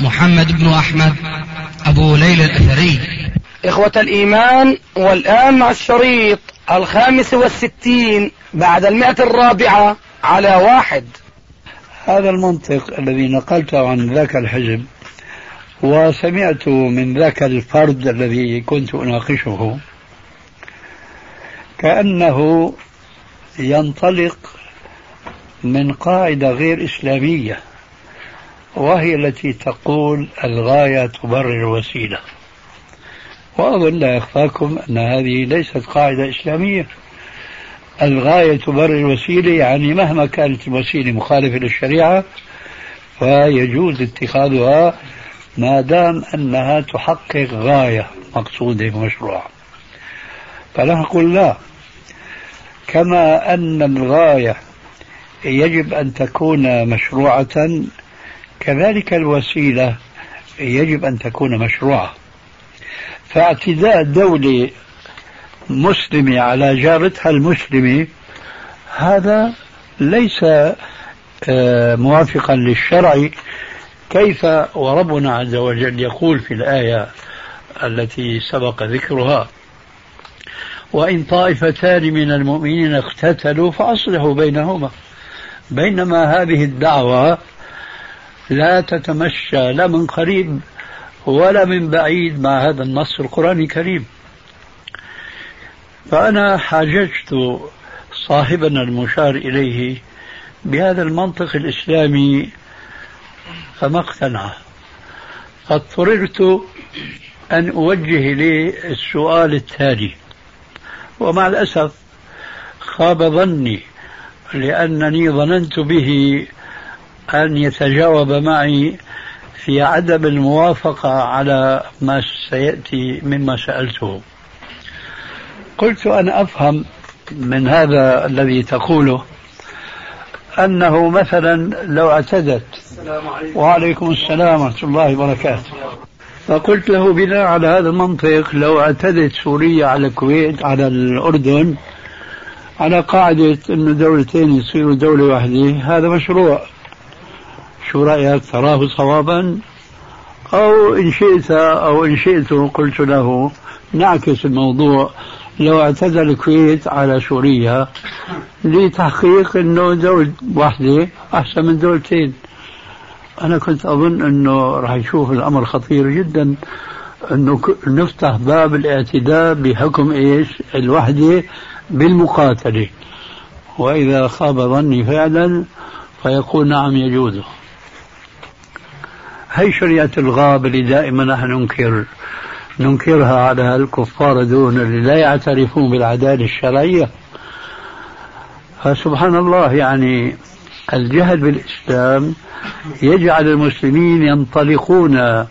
محمد بن أحمد أبو ليلى الأثري. إخوة الإيمان والآن مع الشريط الخامس والستين بعد المئة الرابعة على واحد. هذا المنطق الذي نقلته عن ذاك الحزب وسمعت من ذاك الفرد الذي كنت أناقشه كأنه ينطلق من قاعدة غير إسلامية. وهي التي تقول الغاية تبرر الوسيلة وأظن لا يخفاكم أن هذه ليست قاعدة إسلامية. الغاية تبرر الوسيلة يعني مهما كانت الوسيلة مخالفة للشريعة فيجوز اتخاذها ما دام أنها تحقق غاية مقصودة مشروعة فنقول لا. كما أن الغاية يجب أن تكون مشروعة كذلك الوسيلة يجب أن تكون مشروعة. فاعتداء دولة مسلمة على جارتها المسلمة هذا ليس آه، موافقا للشرع. كيف؟ وربنا عز وجل يقول في الآية التي سبق ذكرها وإن طائفتان من المؤمنين اقتتلوا فأصلحوا بينهما. بينما هذه الدعوة لا تتمشى لا من قريب ولا من بعيد مع هذا النص القرآني الكريم. فأنا حاججت صاحبنا المشار إليه بهذا المنطق الإسلامي فما اقتنع. فاضطررت أن أوجه إليه السؤال التالي ومع الأسف خاب ظني لأنني ظننت به أن يتجاوب معي في عدم الموافقة على ما سيأتي مما سألته. قلت أنا أفهم من هذا الذي تقوله أنه مثلا لو اعتدت. وعليكم السلام ورحمة الله وبركاته. فقلت له بناء على هذا المنطق لو اعتدت سوريا على الكويت على الأردن على قاعدة أنه دولتين يصيروا دولة واحدة هذا مشروع. شو رأيك؟ تراه صوابا؟ أو إن شئت أو إن شئت قلت له نعكس الموضوع. لو اعتدى الكويت على سوريا لتحقيق إنه دولة واحدة أحسن من دولتين أنا كنت أظن إنه راح يشوف الأمر خطير جدا. إنه نفتح باب الاعتداء بحكم إيش؟ الوحدة بالمقاتلة. وإذا خاب ظني فعلا فيقول نعم يجوز. هي شريعة الغاب اللي دائما نحن ننكر ننكرها على الكفار دون اللي لا يعترفون بالعدالة الشرعية. فسبحان الله يعني الجهل بالإسلام يجعل المسلمين ينطلقون آه،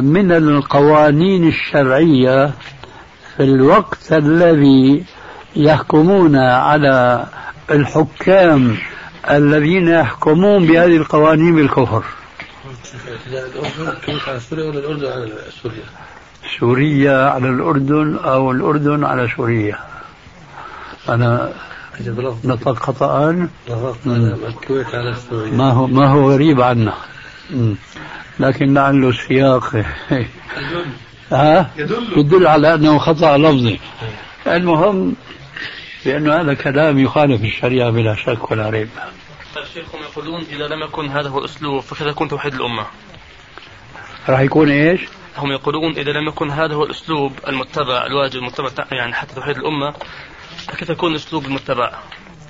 من القوانين الشرعية في الوقت الذي يحكمون على الحكام الذين يحكمون بهذه القوانين بالكفر. على سوريا ولا الأردن على سوريا؟ سوريا على الأردن أو الأردن على سوريا. أنا نطق خطأ. الكويت على سوريا ما هو ما هو غريب عنا. لكن لعله السياق. ها؟ يدل على أنه خطأ لفظي. المهم بانه هذا كلام يخالف الشريعة بلا شك ولا ريب. الشيخ هم يقولون إذا لم يكن هذا هو الاسلوب فكيف يكون توحيد الأمة؟ راح يكون إيش؟ هم يقولون إذا لم يكن هذا هو الأسلوب المتبع الواجب المتبع يعني حتى توحيد الأمة فكيف يكون الاسلوب المتبع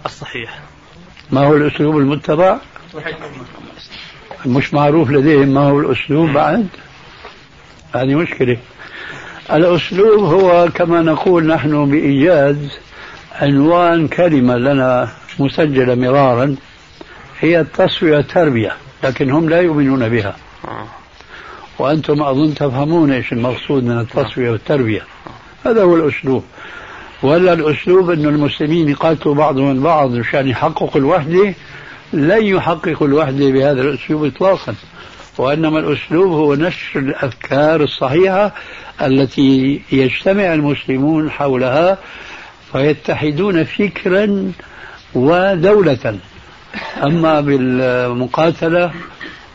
الصحيح؟ ما هو الأسلوب المتبع؟ مش معروف لديهم ما هو الأسلوب بعد؟ هذه مشكلة الأسلوب هو كما نقول نحن بإيجاز عنوان كلمة لنا مسجلة مرارا هي التسويه تربيه لكن هم لا يؤمنون بها. وأنتم أظن تفهمون إيش المقصود من التصفية والتربية. هذا هو الأسلوب. ولا الأسلوب أن المسلمين يقاتلوا بعضهم البعض مشان يحققوا الوحدة لن يحققوا الوحدة بهذا الأسلوب إطلاقا. وإنما الأسلوب هو نشر الأفكار الصحيحة التي يجتمع المسلمون حولها فيتحدون فكرا ودولة. أما بالمقاتلة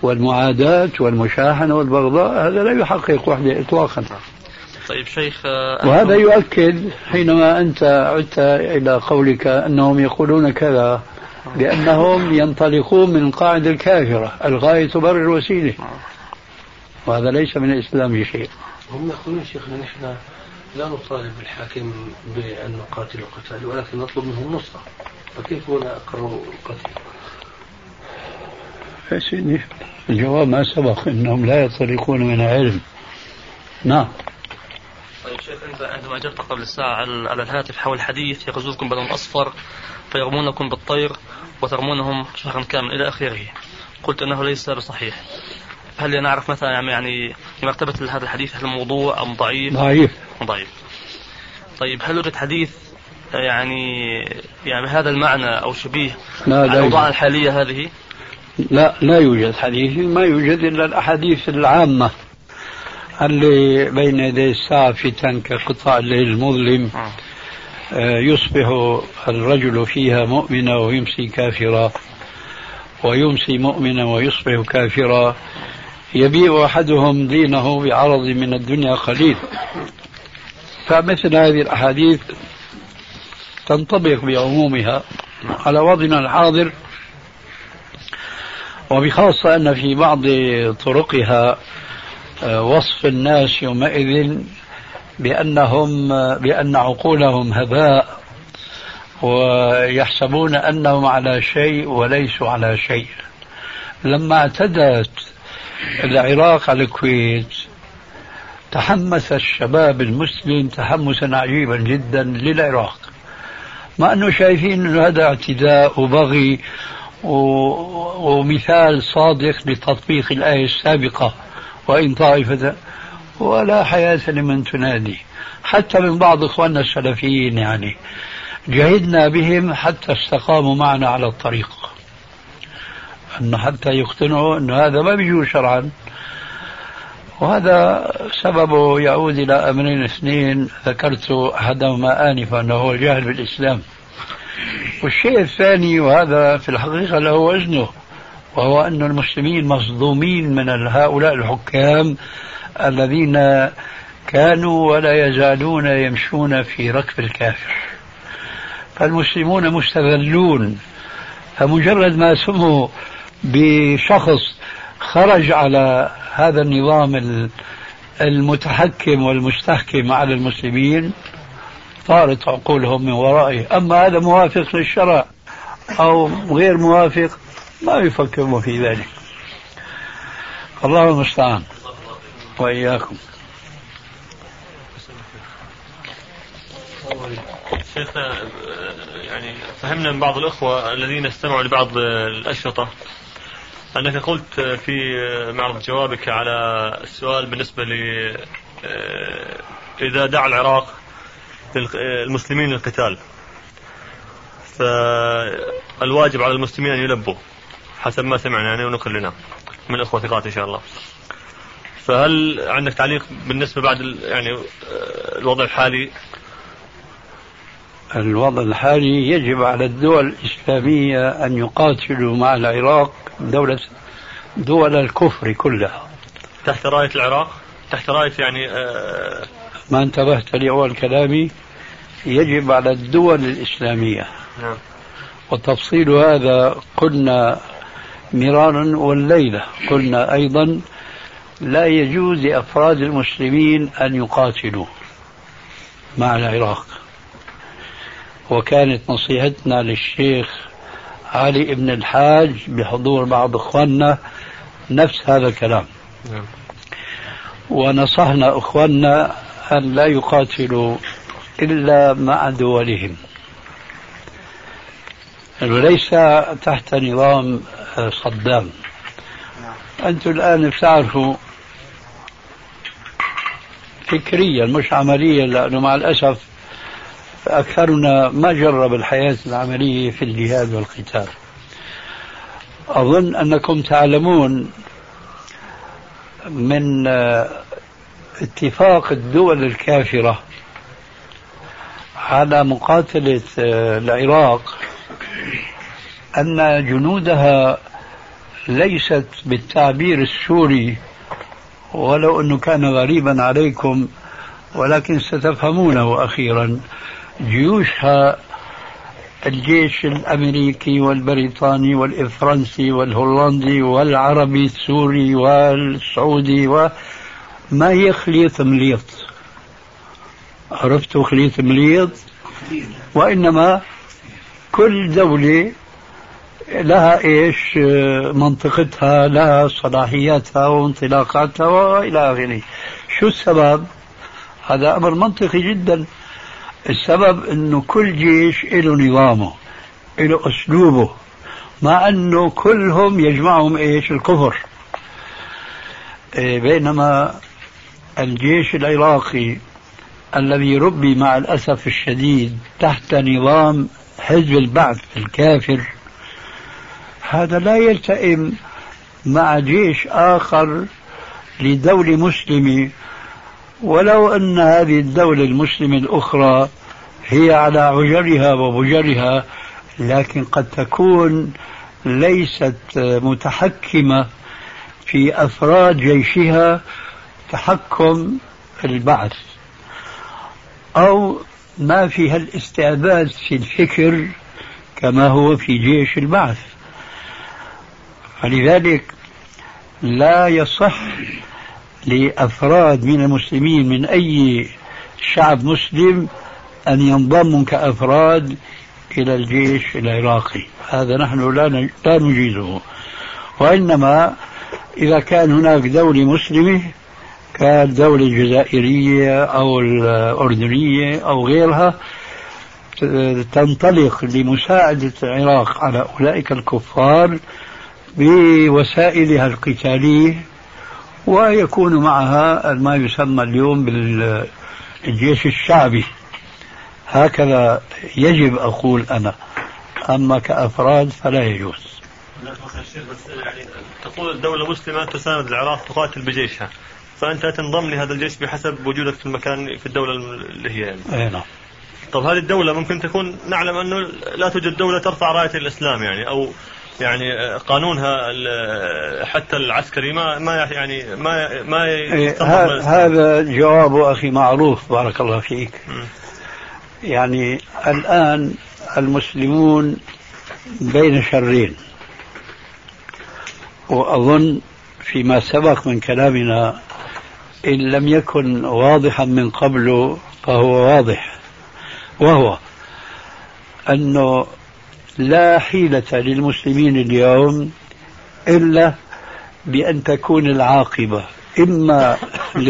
والمعاداة والمشاحنة والبغضاء هذا لا يحقق وحدة إطلاقا. طيب شيخ وهذا يؤكد حينما أنت عدت إلى قولك أنهم يقولون كذا لأنهم ينطلقون من القاعدة الكافرة الغاية تبرر الوسيلة وهذا ليس من الإسلام شيء. هم يقولون شيخنا نحن لا نطالب الحاكم بأن نقاتل القتال ولكن نطلب منه النصرة فكيف هنا أقروا القتل؟ يا سيدي الجواب ما سبق إنهم لا ينطلقون من علم. نعم. طيب شيخ أنت عندما اجبت قبل الساعة على الهاتف حول حديث يغزوكم بلون أصفر فيرمونكم بالطير وترمونهم شهرا كاملا إلى آخره. قلت إنه ليس بصحيح. هل نعرف مثلا يعني مرتبة هذا الحديث هل موضوع أم ضعيف؟ ضعيف. ضعيف. طيب هل يوجد حديث يعني يعني بهذا المعنى أو شبيه لا على الأوضاع الحالية هذه؟ لا لا يوجد حديث ما يوجد إلا الأحاديث العامة اللي بين يدي الساعة فتن كقطاع الليل المظلم آه. آه، يصبح الرجل فيها مؤمنا ويمسي كافرا ويمسي مؤمنا ويصبح كافرا. يبيع أحدهم دينه بعرض من الدنيا قليل. فمثل هذه الأحاديث تنطبق بعمومها على وضعنا الحاضر. وبخاصة أن في بعض طرقها آه، وصف الناس يومئذ بأنهم بأن عقولهم هباء ويحسبون أنهم على شيء وليسوا على شيء. لما اعتدت العراق على الكويت تحمس الشباب المسلم تحمسا عجيبا جدا للعراق. مع أنه شايفين إنه هذا اعتداء وبغي ومثال صادق لتطبيق الآية السابقة وإن طائفة ولا حياة لمن تنادي. حتى من بعض إخواننا السلفيين يعني. جهدنا بهم حتى استقاموا معنا على الطريق. أن حتى يقتنعوا أن هذا ما بيجوز شرعا. وهذا سببه يعود إلى أمرين اثنين. ذكرت أحدهما آنفا أنه هو الجهل بالإسلام. والشيء الثاني وهذا في الحقيقة له وزنه وهو أن المسلمين مصدومين من هؤلاء الحكام الذين كانوا ولا يزالون يمشون في ركب الكافر. فالمسلمون مستذلون فمجرد ما سموا بشخص خرج على هذا النظام المتحكم والمستحكم على المسلمين طارت عقولهم من ورائه. أما هذا موافق للشرع أو غير موافق ما يفكرون في ذلك. الله المستعان. وإياكم. شيخنا يعني فهمنا من بعض الأخوة الذين استمعوا لبعض الأشرطة أنك قلت في معرض جوابك على السؤال بالنسبة ل إذا دعا العراق المسلمين للقتال فالواجب على المسلمين أن يلبوا حسب ما سمعنا يعني ونقل لنا من إخوة ثقات إن شاء الله. فهل عندك تعليق بالنسبة بعد يعني الوضع الحالي؟ الوضع الحالي يجب على الدول الإسلامية أن يقاتلوا مع العراق دولة دول الكفر كلها. تحت راية العراق؟ تحت راية يعني آه ما انتبهت لأول كلامي يجب على الدول الإسلامية. نعم. وتفصيل هذا قلنا مرارا والليلة قلنا أيضا لا يجوز لأفراد المسلمين أن يقاتلوا مع العراق وكانت نصيحتنا للشيخ علي بن الحاج بحضور بعض إخواننا نفس هذا الكلام نعم. ونصحنا إخواننا أن لا يقاتلوا إلا مع دولهم. وليس تحت نظام صدام. أنتم الآن بتعرفوا فكريا مش عمليا لأنه مع الأسف أكثرنا ما جرب الحياة العملية في الجهاد والقتال. أظن أنكم تعلمون من اتفاق الدول الكافرة على مقاتلة العراق أن جنودها ليست بالتعبير السوري ولو أنه كان غريبا عليكم ولكن ستفهمونه أخيرا. جيوشها الجيش الأمريكي والبريطاني والفرنسي والهولندي والعربي السوري والسعودي وما هي خليط مليط؟ عرفتوا خليط مليط؟ وإنما كل دولة لها إيش منطقتها لها صلاحياتها وانطلاقاتها وإلى آخره. شو السبب؟ هذا أمر منطقي جدا. السبب إنه كل جيش له نظامه له أسلوبه مع إنه كلهم يجمعهم إيش؟ الكفر. إيه، بينما الجيش العراقي الذي ربي مع الأسف الشديد تحت نظام حزب البعث الكافر هذا لا يلتئم مع جيش آخر لدولة مسلمة ولو أن هذه الدولة المسلمة الأخرى هي على عجرها وبجرها لكن قد تكون ليست متحكمة في أفراد جيشها تحكم البعث أو ما فيها الاستعباد في الفكر كما هو في جيش البعث. فلذلك لا يصح لأفراد من المسلمين من أي شعب مسلم أن ينضموا كأفراد إلى الجيش العراقي. هذا نحن لا لا نجيزه. وإنما إذا كان هناك دولة مسلمة كالدولة الجزائرية أو الأردنية أو غيرها تنطلق لمساعدة العراق على أولئك الكفار بوسائلها القتالية ويكون معها ما يسمى اليوم بالجيش الشعبي. هكذا يجب أقول أنا أما كأفراد فلا يجوز. يعني تقول الدولة مسلمة تساند العراق تقاتل بجيشها. فأنت تنضم لهذا الجيش بحسب وجودك في المكان في الدولة اللي هي يعني. أي نعم طب هذه الدولة ممكن تكون نعلم أنه لا توجد دولة ترفع راية الإسلام يعني أو يعني قانونها حتى العسكري ما ما يعني ما ما إيه، هذا جواب أخي معروف بارك الله فيك م. يعني الآن المسلمون بين شرين وأظن فيما سبق من كلامنا إن لم يكن واضحا من قبل فهو واضح. وهو أنه لا حيلة للمسلمين اليوم إلا بأن تكون العاقبة إما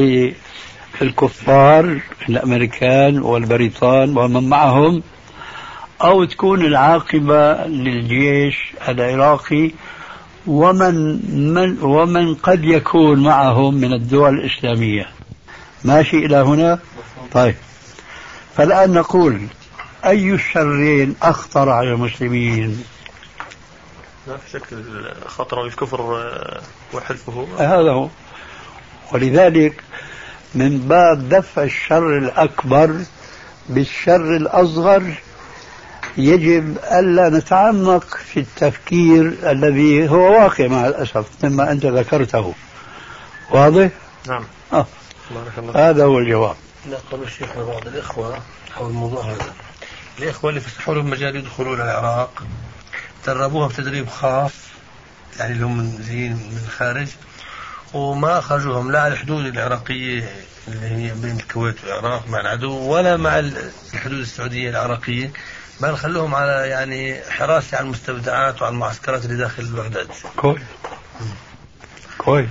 للكفار الأمريكان والبريطان ومن معهم أو تكون العاقبة للجيش العراقي ومن من ومن قد يكون معهم من الدول الإسلامية. ماشي إلى هنا؟ طيب. فالآن نقول أي الشرين أخطر على المسلمين؟ ما في شك خطر الكفر وحلفه. هذا هو. ولذلك من باب دفع الشر الأكبر بالشر الأصغر يجب ألا نتعمق في التفكير الذي هو واقع مع الأسف مما أنت ذكرته. واضح؟ نعم. آه. هذا هو الجواب. نقل الشيخ بعض الإخوة حول الموضوع هذا. الإخوة اللي فتحوا لهم مجال يدخلون العراق دربوها بتدريب خاص يعني اللي هم جايين من الخارج وما أخرجوهم لا على الحدود العراقية اللي هي بين الكويت والعراق مع العدو ولا مع الحدود السعودية العراقية. بل خلوهم على يعني حراسة على المستودعات وعلى المعسكرات اللي داخل بغداد. كويس. كويس.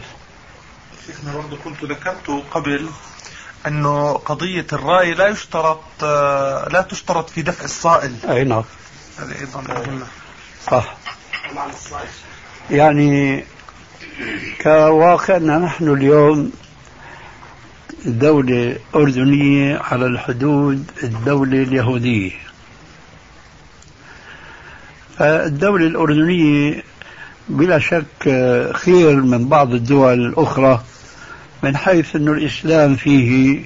شيخنا برضه كنت ذكرت قبل أنه قضية الرأي لا يشترط لا تشترط في دفع الصائل أي نعم. هذا أيضا مهمة صح. يعني كواقعنا نحن اليوم دولة أردنية على الحدود الدولة اليهودية. فالدولة الأردنية بلا شك خير من بعض الدول الأخرى من حيث أن الإسلام فيه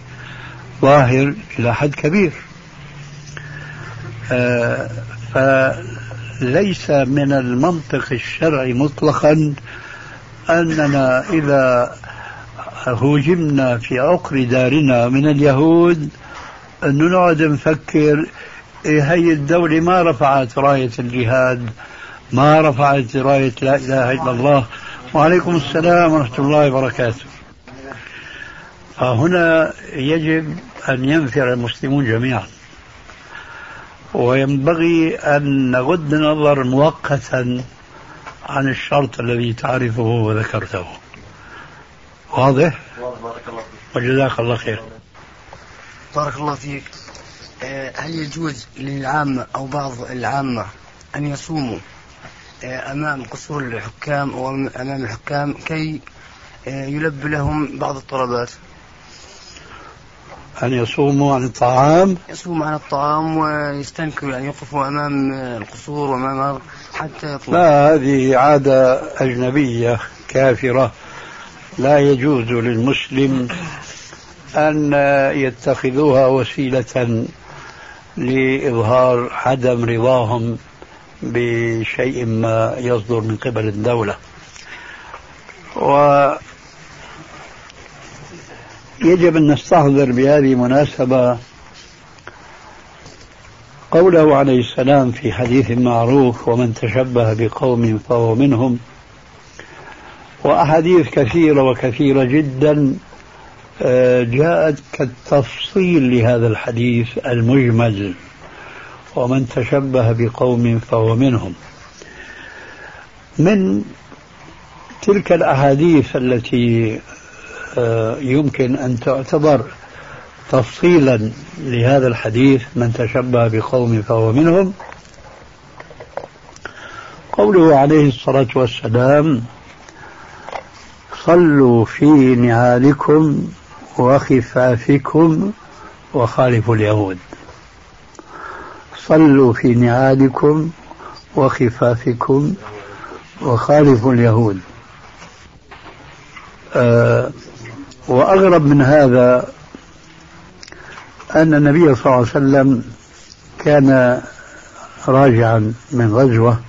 ظاهر إلى حد كبير. آه، فليس من المنطق الشرعي مطلقا أننا إذا هوجمنا في عقر دارنا من اليهود أنه نقعد نفكر هي الدولة ما رفعت راية الجهاد ما رفعت راية لا إله إلا الله. وعليكم السلام ورحمة الله وبركاته. فهنا يجب أن ينفر المسلمون جميعا. وينبغي أن نغض النظر مؤقتا عن الشرط الذي تعرفه وذكرته. واضح؟ واضح بارك الله فيك. وجزاك الله خير. بارك الله فيك. هل يجوز للعامة أو بعض العامة أن يصوموا آه، أمام قصور الحكام أو أمام الحكام كي آه، يلبي لهم بعض الطلبات؟ أن يصوموا عن الطعام؟ يصوموا عن الطعام ويستنكروا يعني يقفوا أمام القصور وأمام حتى يطلع. لا هذه عادة أجنبية كافرة. لا يجوز للمسلم أن يتخذوها وسيلة لإظهار عدم رضاهم بشيء ما يصدر من قبل الدولة. و يجب أن نستحضر بهذه المناسبة قوله عليه السلام في حديث معروف ومن تشبه بقوم فهو منهم وأحاديث كثيرة وكثيرة جدا جاءت كالتفصيل لهذا الحديث المجمل ومن تشبه بقوم فهو منهم. من تلك الأحاديث التي آه، يمكن أن تعتبر تفصيلا لهذا الحديث من تشبه بقوم فهو منهم قوله عليه الصلاة والسلام صلوا في نعالكم وخفافكم وخالفوا اليهود. صلوا في نعالكم وخفافكم وخالفوا اليهود. آه وأغرب من هذا أن النبي صلى الله عليه وسلم كان راجعا من غزوة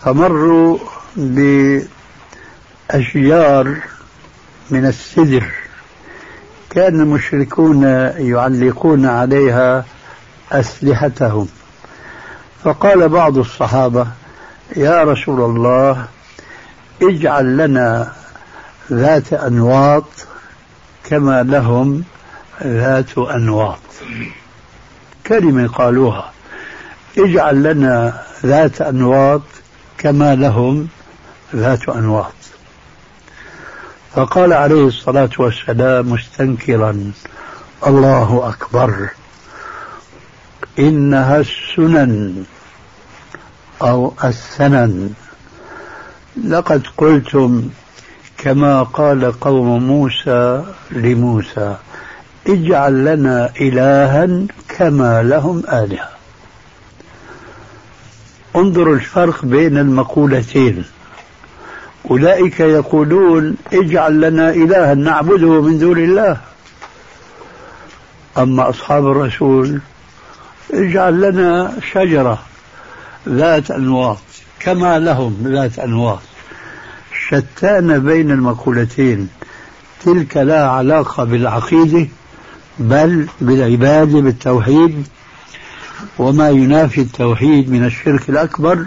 فمروا بأشجار من السدر. كأن المشركون يعلقون عليها أسلحتهم. فقال بعض الصحابة يا رسول الله اجعل لنا ذات أنواط كما لهم ذات أنواط. كلمة قالوها اجعل لنا ذات أنواط كما لهم ذات أنواط. فقال عليه الصلاة والسلام مستنكرا الله أكبر إنها السنن أو السنن. لقد قلتم كما قال قوم موسى لموسى اجعل لنا إلها كما لهم آلهة. انظروا الفرق بين المقولتين. أولئك يقولون اجعل لنا إلها نعبده من دون الله. أما أصحاب الرسول اجعل لنا شجرة ذات أنواط كما لهم ذات أنواط شتان بين المقولتين. تلك لا علاقة بالعقيدة بل بالعبادة بالتوحيد. وما ينافي التوحيد من الشرك الأكبر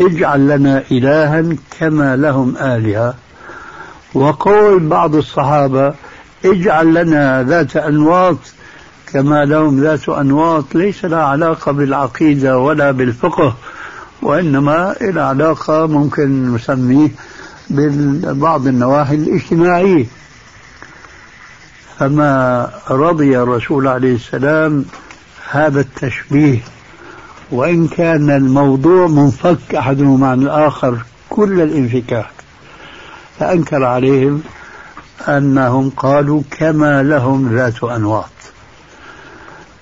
اجعل لنا إلها كما لهم آلهة. وقول بعض الصحابة اجعل لنا ذات أنواط كما لهم ذات أنواط ليس لها علاقة بالعقيدة ولا بالفقه وإنما إلى علاقة ممكن نسميه ببعض النواحي الاجتماعية. فما رضي الرسول عليه السلام هذا التشبيه. وإن كان الموضوع منفك أحدهما عن الآخر كل الانفكاك فأنكر عليهم أنهم قالوا كما لهم ذات أنواط.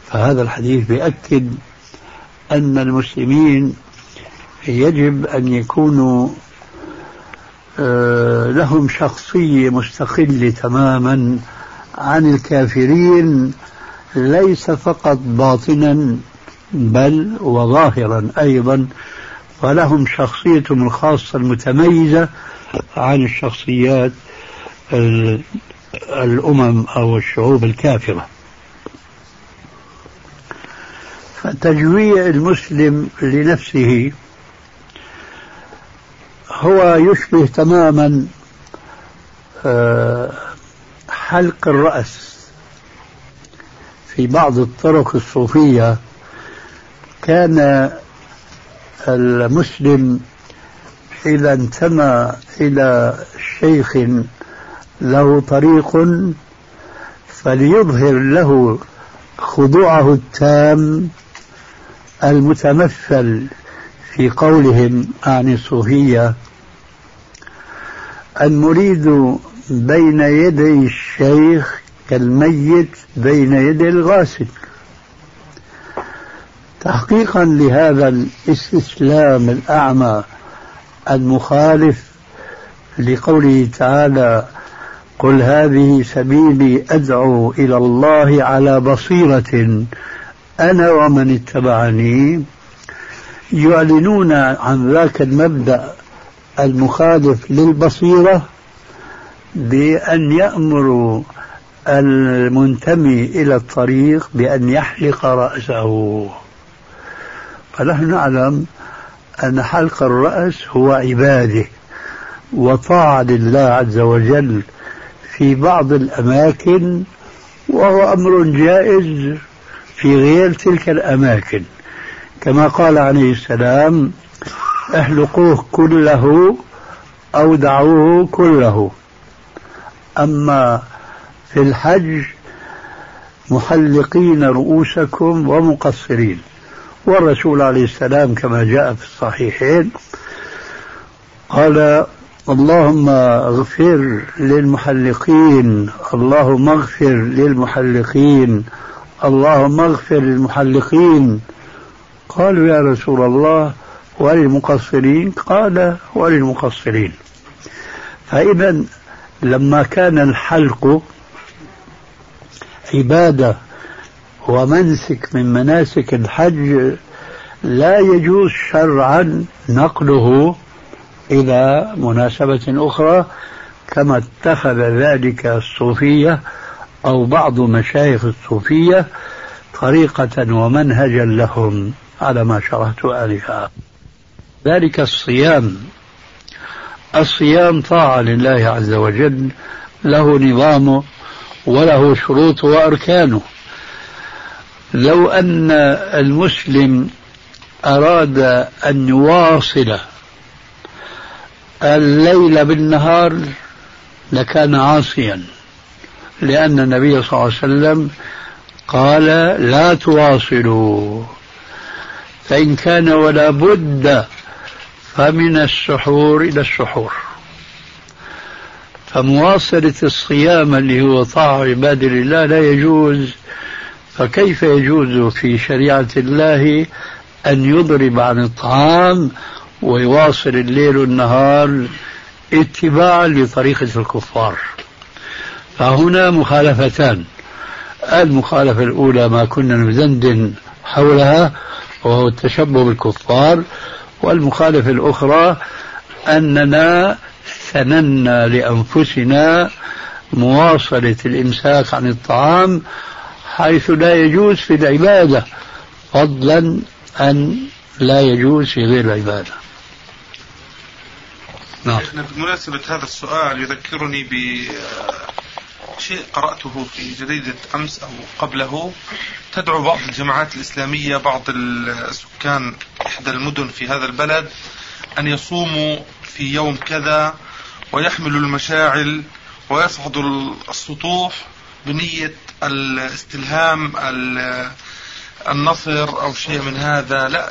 فهذا الحديث بيأكد أن المسلمين يجب أن يكونوا آه، لهم شخصية مستقلة تماما عن الكافرين ليس فقط باطنا بل وظاهرا أيضا فلهم شخصيتهم الخاصة المتميزة عن الشخصيات الأمم أو الشعوب الكافرة. فتجويع المسلم لنفسه هو يشبه تماما آه، حلق الرأس في بعض الطرق الصوفية كان المسلم إذا انتمى إلى شيخ له طريق فليظهر له خضوعه التام المتمثل في قولهم عن الصوفية. المريد بين يدي الشيخ كالميت بين يدي الغاسل. تحقيقا لهذا الاستسلام الأعمى المخالف لقوله تعالى قل هذه سبيلي أدعو إلى الله على بصيرة أنا ومن اتبعني يعلنون عن ذاك المبدأ المخالف للبصيرة بأن يأمروا المنتمي إلى الطريق بأن يحلق رأسه. فنحن نعلم أن حلق الرأس هو عبادة وطاعة لله عز وجل في بعض الأماكن وهو أمر جائز في غير تلك الأماكن. كما قال عليه السلام احلقوه كله أو دعوه كله. أما في الحج محلقين رؤوسكم ومقصرين. والرسول عليه السلام كما جاء في الصحيحين قال اللهم اغفر للمحلقين اللهم اغفر للمحلقين اللهم اغفر للمحلقين. قالوا يا رسول الله وللمقصرين؟ قال وللمقصرين. فإذا لما كان الحلق عبادة ومنسك من مناسك الحج لا يجوز شرعا نقله إلى مناسبة أخرى كما اتخذ ذلك الصوفية أو بعض مشايخ الصوفية طريقة ومنهجا لهم على ما شرحت آنفا. ذلك الصيام. الصيام طاعة لله عز وجل له نظامه وله شروطه وأركانه. لو أن المسلم أراد أن يواصل الليل بالنهار لكان عاصيا لأن النبي صلى الله عليه وسلم قال لا تواصلوا فإن كان ولا بد فمن السحور إلى السحور. فمواصلة الصيام اللي هو طاعة عباد الله لا يجوز فكيف يجوز في شريعة الله أن يضرب عن الطعام ويواصل الليل والنهار اتباعا لطريقة الكفار؟ فهنا مخالفتان. المخالفة الأولى ما كنا ندندن حولها وهو التشبه بالكفار. والمخالفة الأخرى أننا سننا لأنفسنا مواصلة الإمساك عن الطعام حيث لا يجوز في العبادة فضلا أن لا يجوز في غير العبادة. نعم. بمناسبة هذا السؤال يذكرني بشيء قرأته في جريدة أمس أو قبله. تدعو بعض الجماعات الإسلامية بعض السكان إحدى المدن في هذا البلد أن يصوموا في يوم كذا ويحملوا المشاعل ويصعدوا السطوح بنية الاستلهام النصر أو شيء من هذا لا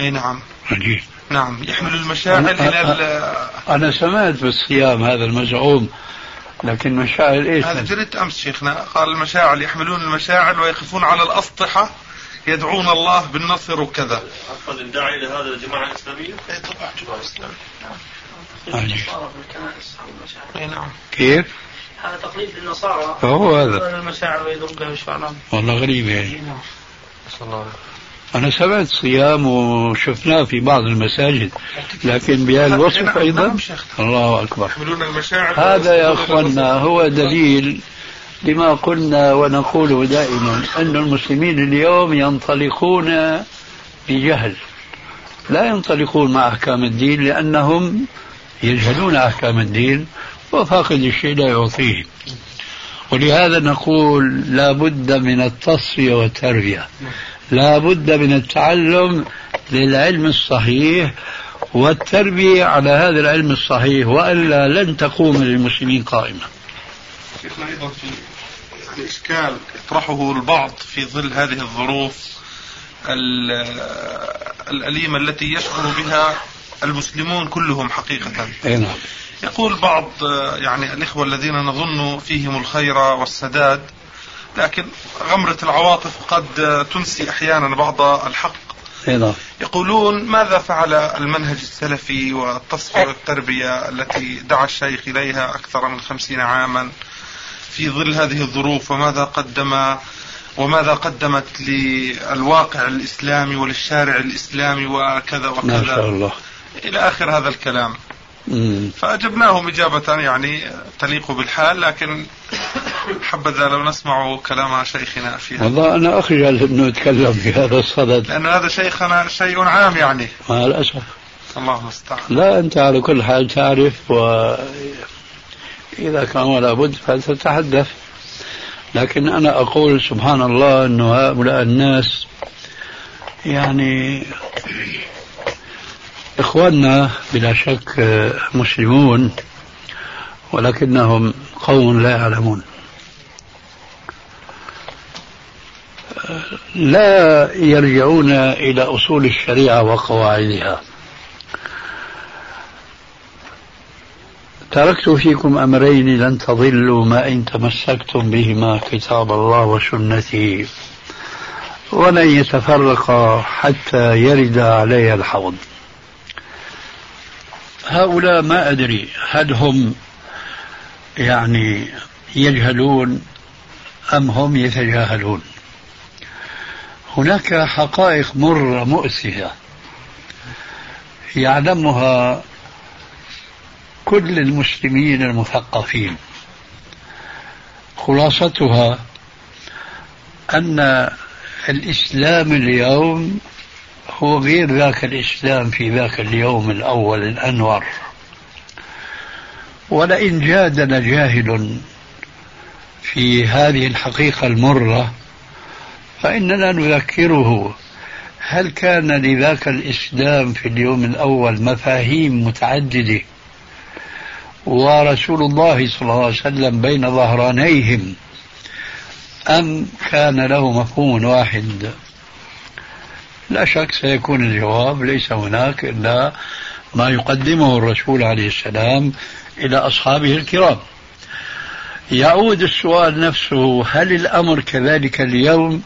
إي نعم عجيب نعم يحمل المشاعل أنا, إلى أنا سمعت بالصيام هذا المزعوم لكن مشاعل إيش؟ هذا جريت أمس شيخنا قال المشاعل يحملون المشاعل ويقفون على الأسطحة يدعون الله بالنصر وكذا. عفوا الداعي إلى هذا الجماعة الإسلامية؟ إي طبعا جماعة اسلاميه. إي نعم. كيف؟ هذا تقليد للنصارى. هو هذا. المشاعر بالشعراء والله غريب يعني. نعم. الله أنا سمعت صيام وشفناه في بعض المساجد لكن بهالوصف أيضا؟ نعم. الله أكبر. يحملون المشاعر هذا يا أخوانا هو دليل لما قلنا ونقوله دائما أن المسلمين اليوم ينطلقون بجهل. لا ينطلقون مع أحكام الدين لأنهم يجهلون أحكام الدين. وفاقد الشيء لا يعطيه. ولهذا نقول لا بد من التصفية والتربية. لا بد من التعلم للعلم الصحيح والتربية على هذا العلم الصحيح وإلا لن تقوم للمسلمين قائمة شيخنا أيضا في إشكال يطرحه البعض في ظل هذه الظروف ال- الأليمة التي يشعر بها المسلمون كلهم حقيقة. أي نعم. يقول بعض يعني الإخوة الذين نظن فيهم الخير والسداد لكن غمرة العواطف قد تنسي أحيانا بعض الحق. يقولون ماذا فعل المنهج السلفي والتصفية والتربية التي دعا الشيخ إليها أكثر من خمسين عاما في ظل هذه الظروف وماذا قدم وماذا قدمت للواقع الإسلامي وللشارع الإسلامي وكذا ما شاء وكذا الله إلى آخر هذا الكلام. فأجبناهم إجابة يعني تليق بالحال لكن حبذا لو نسمع كلام شيخنا فيها والله أنا أخجل أنه أتكلم في هذا الصدد. لأن هذا شيخنا شيء عام يعني. مع الأسف الله المستعان لا أنت على كل حال تعرف وإذا كان ولا بد فلتتحدث. لكن أنا أقول سبحان الله أن هؤلاء الناس يعني إخواننا بلا شك مسلمون ولكنهم قوم لا يعلمون. لا يرجعون إلى أصول الشريعة وقواعدها. تركت فيكم أمرين لن تضلوا ما إن تمسكتم بهما كتاب الله وسنتي ولن يتفرقا حتى يرد علي الحوض. هؤلاء ما أدري هل هم يعني يجهلون أم هم يتجاهلون. هناك حقائق مرة مؤسفة يعلمها كل المسلمين المثقفين. خلاصتها أن الإسلام اليوم هو غير ذاك الإسلام في ذاك اليوم الأول الأنور. ولئن جادل جاهل في هذه الحقيقة المرة فإننا نذكره. هل كان لذاك الإسلام في اليوم الأول مفاهيم متعددة؟ ورسول الله صلى الله عليه وسلم بين ظهرانيهم أم كان له مفهوم واحد؟ لا شك سيكون الجواب ليس هناك إلا ما يقدمه الرسول عليه السلام إلى أصحابه الكرام. يعود السؤال نفسه هل الأمر كذلك اليوم؟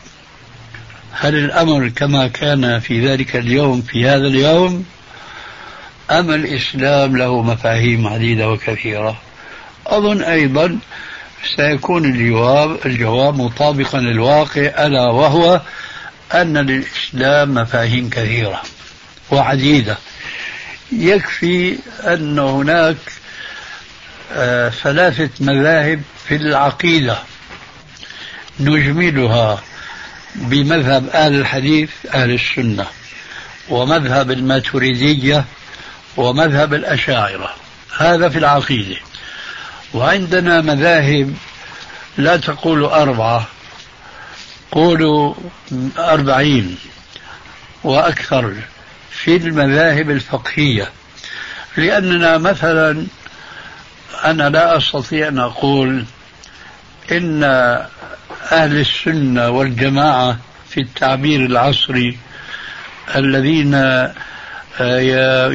هل الأمر كما كان في ذلك اليوم في هذا اليوم؟ أم الإسلام له مفاهيم عديدة وكثيرة؟ أظن أيضا سيكون الجواب الجواب مطابقا للواقع ألا وهو أن للإسلام مفاهيم كثيرة وعديدة. يكفي أن هناك آه، ثلاثة مذاهب في العقيدة نجملها بمذهب أهل الحديث أهل السنة ومذهب الماتريدية ومذهب الأشاعرة. هذا في العقيدة. وعندنا مذاهب لا تقول أربعة قولوا أربعين وأكثر في المذاهب الفقهية. لأننا مثلا أنا لا أستطيع أن أقول إن أهل السنة والجماعة في التعبير العصري الذين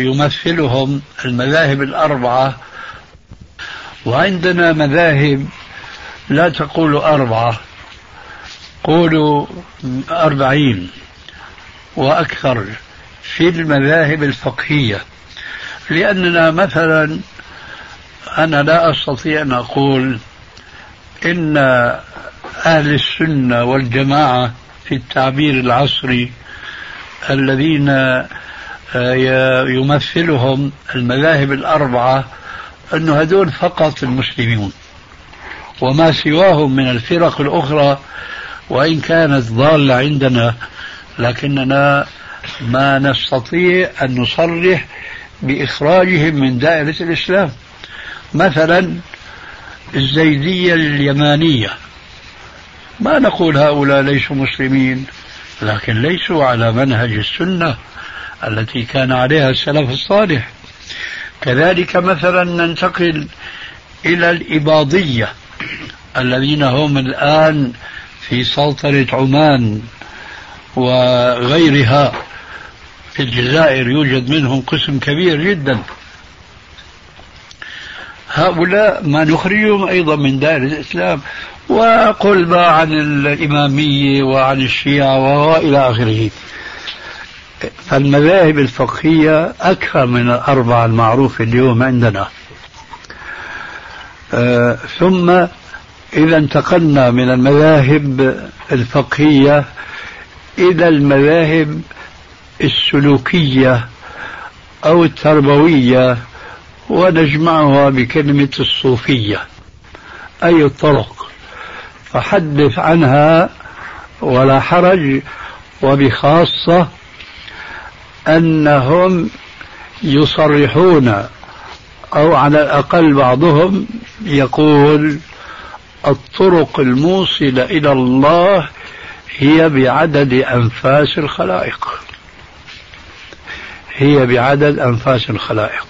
يمثلهم المذاهب الأربعة وعندنا مذاهب لا تقول أربعة قولوا أربعين وأكثر في المذاهب الفقهية. لأننا مثلا أنا لا أستطيع أن أقول إن أهل السنة والجماعة في التعبير العصري الذين آه، يمثلهم المذاهب الأربعة أن هدول فقط المسلمون وما سواهم من الفرق الأخرى وإن كانت ضالة عندنا لكننا ما نستطيع أن نصرح بإخراجهم من دائرة الإسلام. مثلا الزيدية اليمانية. ما نقول هؤلاء ليسوا مسلمين لكن ليسوا على منهج السنة التي كان عليها السلف الصالح. كذلك مثلا ننتقل إلى الإباضية الذين هم الآن في سلطنة عمان وغيرها في الجزائر يوجد منهم قسم كبير جدا. هؤلاء ما نخرجهم أيضا من دائرة الإسلام. وقل ما عن الإمامية وعن الشيعة وإلى آخره. فالمذاهب الفقهية أكثر من الأربعة المعروفة اليوم عندنا. آه ثم إذا انتقلنا من المذاهب الفقهية إلى المذاهب السلوكية أو التربوية ونجمعها بكلمة الصوفية أي الطرق. فحدث عنها ولا حرج وبخاصة أنهم يصرحون أو على الأقل بعضهم يقول الطرق الموصلة إلى الله هي بعدد أنفاس الخلائق. هي بعدد أنفاس الخلائق.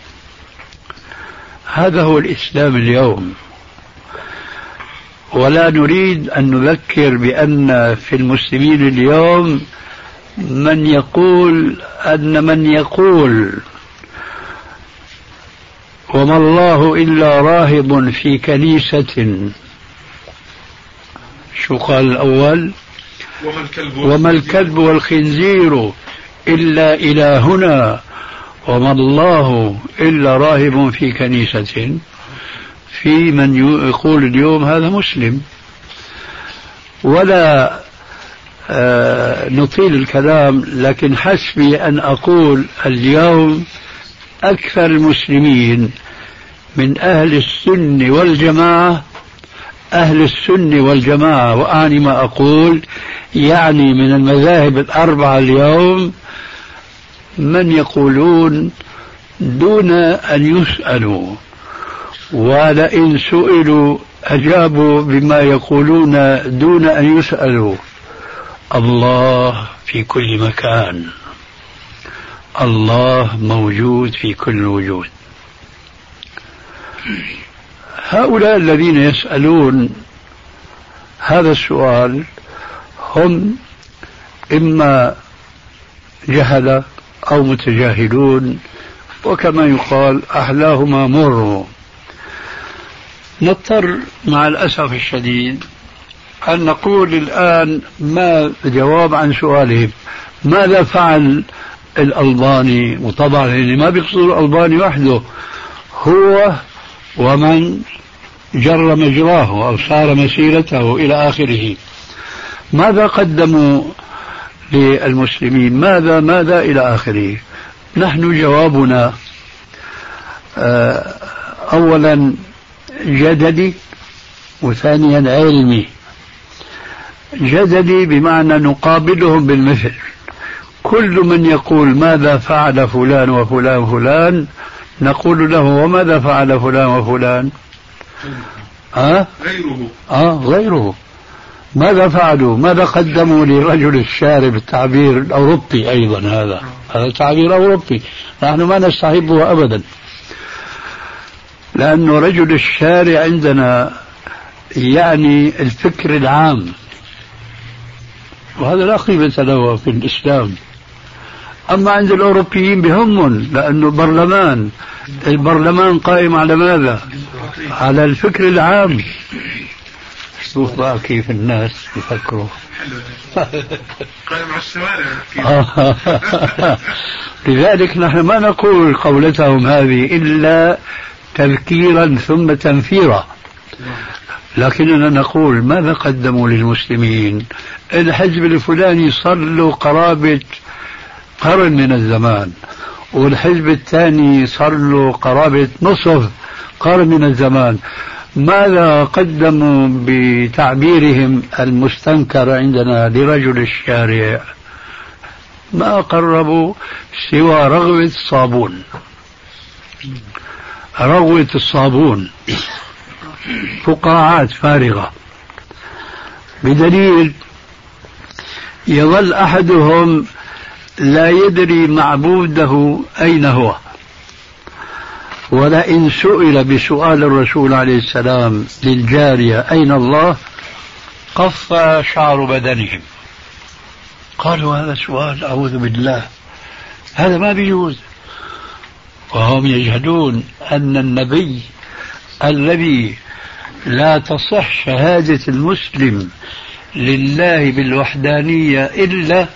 هذا هو الإسلام اليوم. ولا نريد أن نذكر بأن في المسلمين اليوم من يقول أن من يقول وما الله إلا راهب في كنيسة شو قال الأول. وما الكلب, وما الكلب والخنزير إلا إلهنا وما الله إلا راهب في كنيسة. في من يقول اليوم هذا مسلم. ولا آه نطيل الكلام لكن حسبي أن أقول اليوم أكثر المسلمين من أهل السن والجماعة أهل السن والجماعة وأعني ما أقول يعني من المذاهب الأربعة اليوم من يقولون دون أن يسألوا ولئن سئلوا أجابوا بما يقولون دون أن يسألوا. الله في كل مكان. الله موجود في كل وجود. هؤلاء الذين يسألون هذا السؤال هم إما جهلة أو متجاهلون وكما يقال أحلاهما مر نضطر مع الأسف الشديد أن نقول الآن ما جواب عن سؤالهم. ماذا فعل الألباني؟ وطبعا اللي ما بيقصد الألباني وحده؟ هو ومن جر مجراه أو سار مسيرته إلى آخره. ماذا قدموا للمسلمين؟ ماذا ماذا إلى آخره؟ نحن جوابنا آه، أولا جدلي وثانيا علمي. جدلي بمعنى نقابلهم بالمثل. كل من يقول ماذا فعل فلان وفلان فلان نقول له وماذا فعل فلان وفلان؟ أه؟ غيره. آه غيره. ماذا فعلوا؟ ماذا قدموا لرجل الشارب التعبير الأوروبي أيضا هذا؟ هذا تعبير أوروبي. نحن ما نستحبه أبدا. لأنه رجل الشارع عندنا يعني الفكر العام. وهذا لا قيمة له في الإسلام. أما عند الأوروبيين بهمهم لأنه برلمان. البرلمان قائم على ماذا؟ على الفكر العام. شوف بقى كيف الناس يفكروا قائم على الشمال لذلك نحن ما نقول قولتهم هذه إلا تذكيرا ثم تنفيرا. لكننا نقول ماذا قدموا للمسلمين؟ الحزب الفلاني صار له قرابة قرن من الزمان والحزب الثاني صار له قرابة نصف قرن من الزمان. ماذا قدموا بتعبيرهم المستنكر عندنا لرجل الشارع؟ ما قربوا سوى رغوة الصابون. رغوة الصابون. فقاعات فارغة. بدليل يظل أحدهم لا يدري معبوده أين هو. ولئن سئل بسؤال الرسول عليه السلام للجارية أين الله قف شعر بدنهم. قالوا هذا سؤال أعوذ بالله هذا ما بيجوز. وهم يجهلون أن النبي الذي لا تصح شهادة المسلم لله بالوحدانية إلا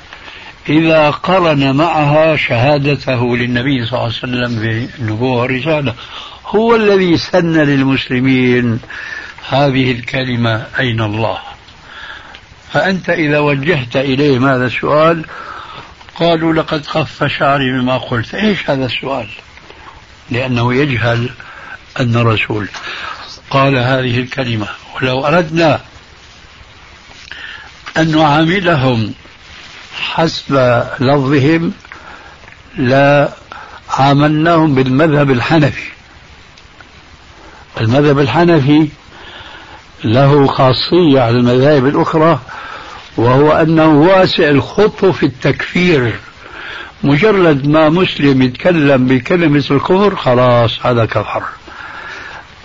إذا قرن معها شهادته للنبي صلى الله عليه وسلم بالنبوة والرسالة هو الذي سن للمسلمين. هذه الكلمة أين الله؟ فأنت إذا وجهت إليهم هذا السؤال قالوا لقد خف شعري مما قلت. إيش هذا السؤال؟ لأنه يجهل أن الرسول قال هذه الكلمة. ولو أردنا أن نعاملهم حسب لفظهم لا عاملناهم بالمذهب الحنفي. المذهب الحنفي له خاصية على المذاهب الأخرى وهو أنه واسع الخط في التكفير. مجرد ما مسلم يتكلم بكلمة الكفر خلاص هذا كفر.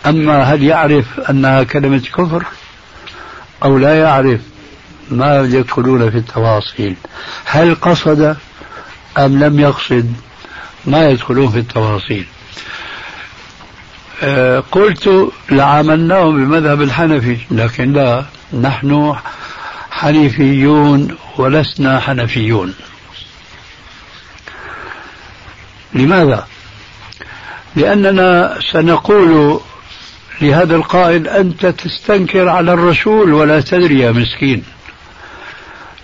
أما هل يعرف أنها كلمة كفر؟ أو لا يعرف؟ ما يدخلون في التفاصيل هل قصد أم لم يقصد؟ ما يدخلون في التفاصيل أه قلت لعاملناهم بمذهب الحنفي لكن لا نحن حنيفيون ولسنا حنفيون. لماذا؟ لأننا سنقول لهذا القائل أنت تستنكر على الرسول ولا تدري يا مسكين.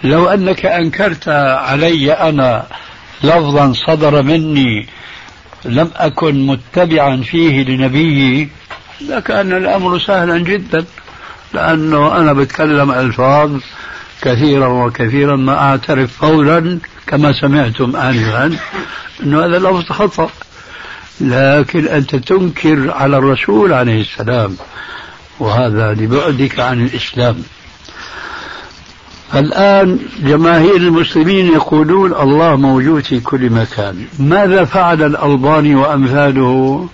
لو أنك أنكرت علي أنا لفظا صدر مني لم أكن متبعا فيه لنبيي لكأن الأمر سهلا جدا لأنه أنا بتكلم ألفاظ كثيرا وكثيرا ما أعترف فورا كما سمعتم آنفا أنه هذا لفظ خطأ. لكن أنت تنكر على الرسول عليه السلام وهذا لبعدك عن الإسلام. الآن جماهير المسلمين يقولون الله موجود في كل مكان. ماذا فعل الألباني وأمثاله؟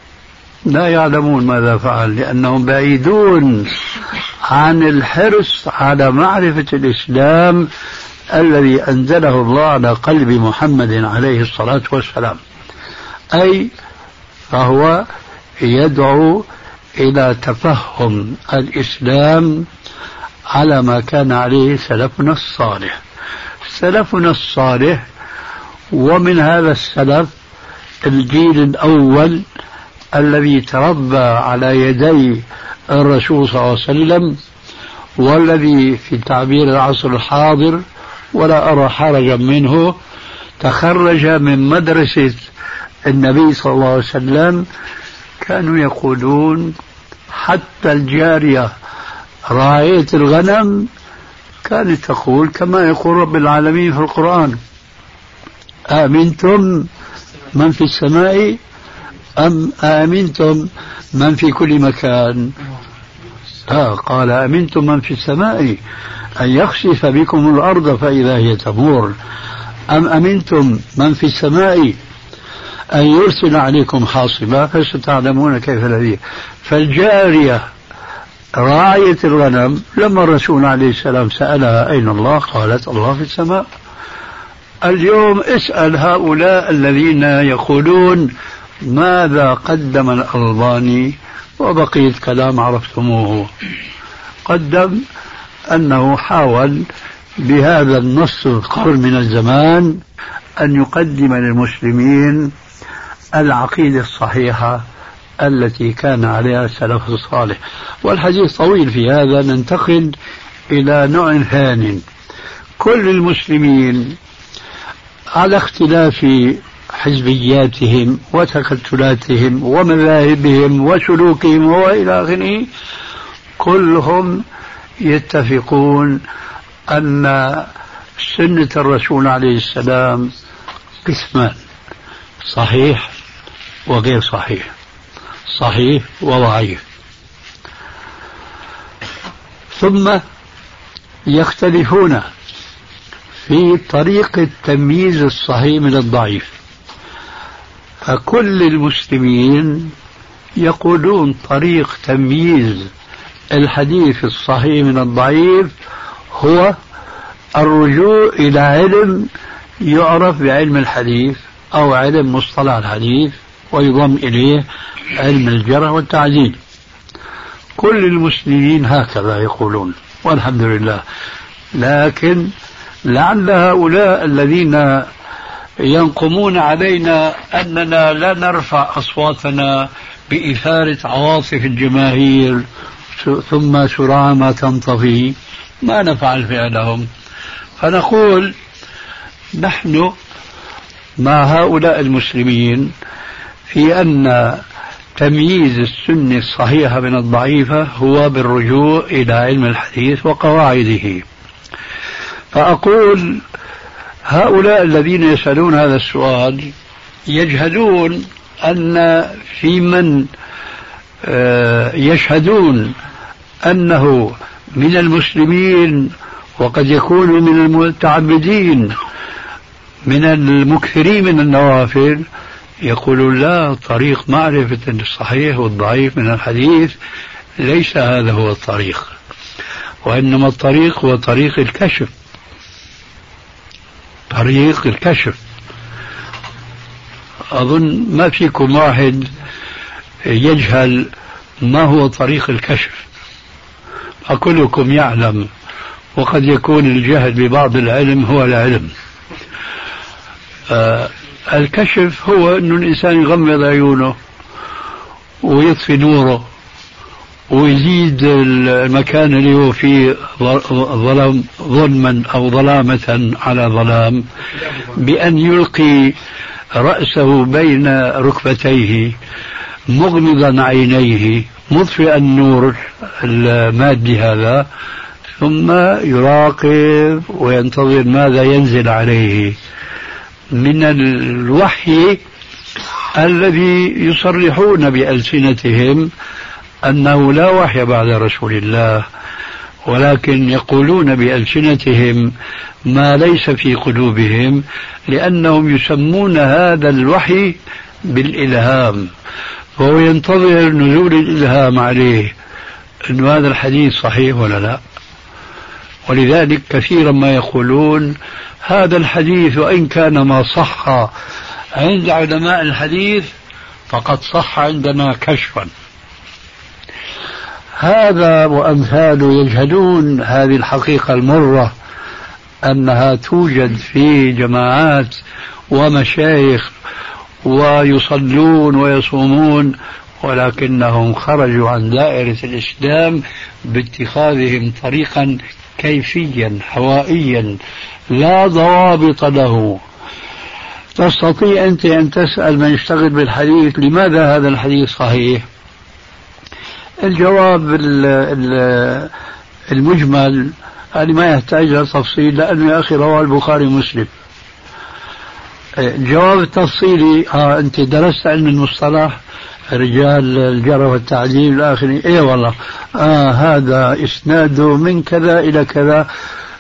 لا يعلمون ماذا فعل لأنهم بعيدون عن الحرص على معرفة الإسلام الذي أنزله الله على قلب محمد عليه الصلاة والسلام. أي فهو يدعو إلى تفهم الإسلام على ما كان عليه سلفنا الصالح. سلفنا الصالح ومن هذا السلف الجيل الأول الذي تربى على يدي الرسول صلى الله عليه وسلم والذي في تعبير العصر الحاضر ولا أرى حرجا منه تخرج من مدرسة النبي صلى الله عليه وسلم كانوا يقولون حتى الجارية راعية الغنم كانت تقول كما يقول رب العالمين في القرآن آمنتم من في السماء أم آمنتم من في كل مكان؟ آه قال أمنتم من في السماء أن يخسف بكم الأرض فإذا هي تمور. أم أمنتم من في السماء أن يرسل عليكم حاصبا فستعلمون كيف الذي؟ فالجارية راعية الغنم لما الرسول عليه السلام سألها أين الله؟ قالت الله في السماء. اليوم اسأل هؤلاء الذين يقولون ماذا قدم الألباني وبقية كلام عرفتموه. قدم أنه حاول بهذا النص القرن من الزمان أن يقدم للمسلمين العقيدة الصحيحة التي كان عليها السلف الصالح والحديث طويل في هذا. ننتقل إلى نوع ثاني كل المسلمين على اختلاف حزبياتهم وتكتلاتهم ومذاهبهم وسلوكهم وإلى آخره كلهم يتفقون أن سنة الرسول عليه السلام قسمان صحيح وغير صحيح. صحيح وضعيف. ثم يختلفون في طريقة تمييز الصحيح من الضعيف. فكل المسلمين يقولون طريق تمييز الحديث الصحيح من الضعيف هو الرجوع إلى علم يعرف بعلم الحديث أو علم مصطلح الحديث. ويضم إليه علم الجرح والتعديل. كل المسلمين هكذا يقولون والحمد لله. لكن لعل هؤلاء الذين ينقمون علينا أننا لا نرفع أصواتنا باثاره عواطف الجماهير ثم سرعان ما تنطفي. ما نفعل فعلهم فنقول نحن مع هؤلاء المسلمين في أن تمييز السنة الصحيحه من الضعيفه هو بالرجوع إلى علم الحديث وقواعده. فأقول هؤلاء الذين يسألون هذا السؤال يجهلون أن في من آه، يشهدون أنه من المسلمين وقد يكون من المتعبدين من المكثرين من النوافل يقولون لا طريق معرفة الصحيح والضعيف من الحديث ليس هذا هو الطريق. وإنما الطريق هو طريق الكشف. طريق الكشف. أظن ما فيكم واحد يجهل ما هو طريق الكشف. أكلكم يعلم وقد يكون الجهل ببعض العلم هو العلم. آه الكشف هو أن الإنسان يغمض عيونه ويطفي نوره ويزيد المكان اللي هو فيه ظلم ظلما أو ظلامة على ظلام بأن يلقي رأسه بين ركبتيه مغمضا عينيه مطفئا النور المادي هذا ثم يراقب وينتظر ماذا ينزل عليه. من الوحي الذي يصرحون بألسنتهم أنه لا وحي بعد رسول الله ولكن يقولون بألسنتهم ما ليس في قلوبهم لأنهم يسمون هذا الوحي بالإلهام فهو ينتظر نزول الإلهام عليه. أن هذا الحديث صحيح ولا لا؟ ولذلك كثيرا ما يقولون هذا الحديث وإن كان ما صح. عند علماء الحديث فقد صح عندنا كشفا. هذا وأمثاله يجهلون هذه الحقيقة المرة أنها توجد في جماعات ومشايخ ويصلون ويصومون ولكنهم خرجوا عن دائرة الإسلام باتخاذهم طريقا كيفيا هوائيا لا ضوابط له. تستطيع أنت أن تسأل من يشتغل بالحديث لماذا هذا الحديث صحيح؟ الجواب المجمل هذه ما يحتاج إلى تفصيل لأنه يا أخي رواه البخاري ومسلم. الجواب التفصيلي ها أنت درست علم المصطلح رجال الجرى والتعديل إلى آخره إيه والله. آه هذا إسناده من كذا إلى كذا.